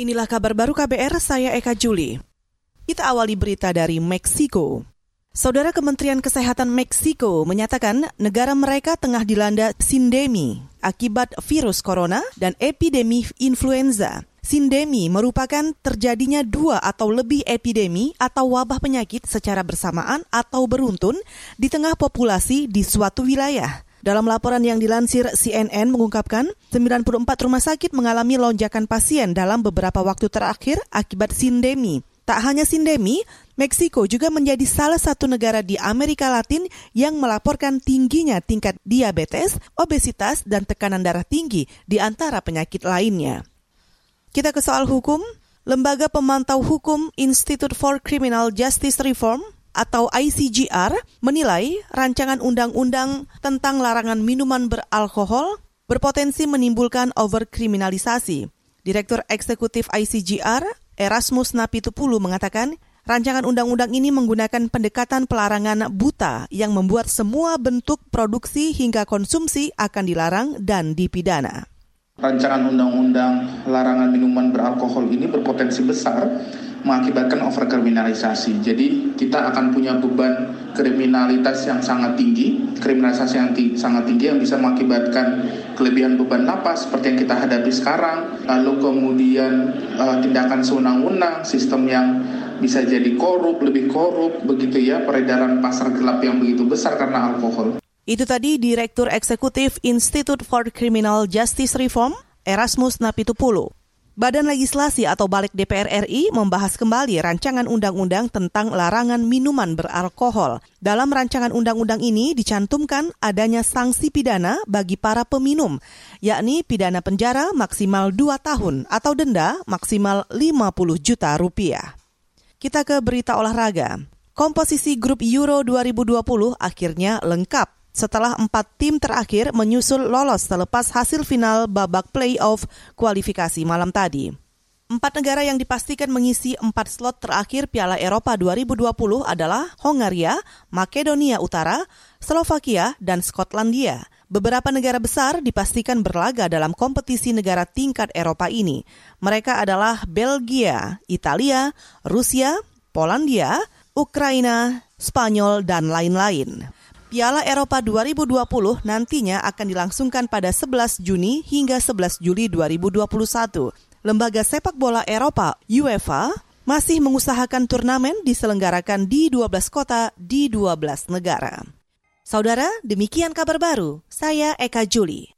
Inilah kabar baru KBR, saya Eka Juli. Kita awali berita dari Meksiko. Saudara Kementerian Kesehatan Meksiko menyatakan negara mereka tengah dilanda sindemi akibat virus corona dan epidemi influenza. Sindemi merupakan terjadinya dua atau lebih epidemi atau wabah penyakit secara bersamaan atau beruntun di tengah populasi di suatu wilayah. Dalam laporan yang dilansir CNN mengungkapkan, 94 rumah sakit mengalami lonjakan pasien dalam beberapa waktu terakhir akibat sindemi. Tak hanya sindemi, Meksiko juga menjadi salah satu negara di Amerika Latin yang melaporkan tingginya tingkat diabetes, obesitas, dan tekanan darah tinggi di antara penyakit lainnya. Kita ke soal hukum. Lembaga Pemantau Hukum Institute for Criminal Justice Reform atau ICGR menilai rancangan undang-undang tentang larangan minuman beralkohol berpotensi menimbulkan overkriminalisasi. Direktur Eksekutif ICGR, Erasmus Napitupulu mengatakan, rancangan undang-undang ini menggunakan pendekatan pelarangan buta yang membuat semua bentuk produksi hingga konsumsi akan dilarang dan dipidana. Rancangan undang-undang larangan minuman beralkohol ini berpotensi besar mengakibatkan overkriminalisasi. Jadi kita akan punya beban kriminalitas yang sangat tinggi, kriminalisasi yang sangat tinggi yang bisa mengakibatkan kelebihan beban lapas seperti yang kita hadapi sekarang, lalu kemudian uh, tindakan sewenang-wenang, sistem yang bisa jadi korup, lebih korup, begitu ya, peredaran pasar gelap yang begitu besar karena alkohol. Itu tadi Direktur Eksekutif Institute for Criminal Justice Reform, Erasmus Napitupulu. Badan Legislasi atau Balik DPR RI membahas kembali rancangan undang-undang tentang larangan minuman beralkohol. Dalam rancangan undang-undang ini dicantumkan adanya sanksi pidana bagi para peminum, yakni pidana penjara maksimal 2 tahun atau denda maksimal 50 juta rupiah. Kita ke berita olahraga. Komposisi grup Euro 2020 akhirnya lengkap setelah empat tim terakhir menyusul lolos selepas hasil final babak playoff kualifikasi malam tadi. Empat negara yang dipastikan mengisi empat slot terakhir Piala Eropa 2020 adalah Hongaria, Makedonia Utara, Slovakia, dan Skotlandia. Beberapa negara besar dipastikan berlaga dalam kompetisi negara tingkat Eropa ini. Mereka adalah Belgia, Italia, Rusia, Polandia, Ukraina, Spanyol, dan lain-lain. Piala Eropa 2020 nantinya akan dilangsungkan pada 11 Juni hingga 11 Juli 2021. Lembaga sepak bola Eropa UEFA masih mengusahakan turnamen diselenggarakan di 12 kota di 12 negara. Saudara, demikian kabar baru. Saya Eka Juli.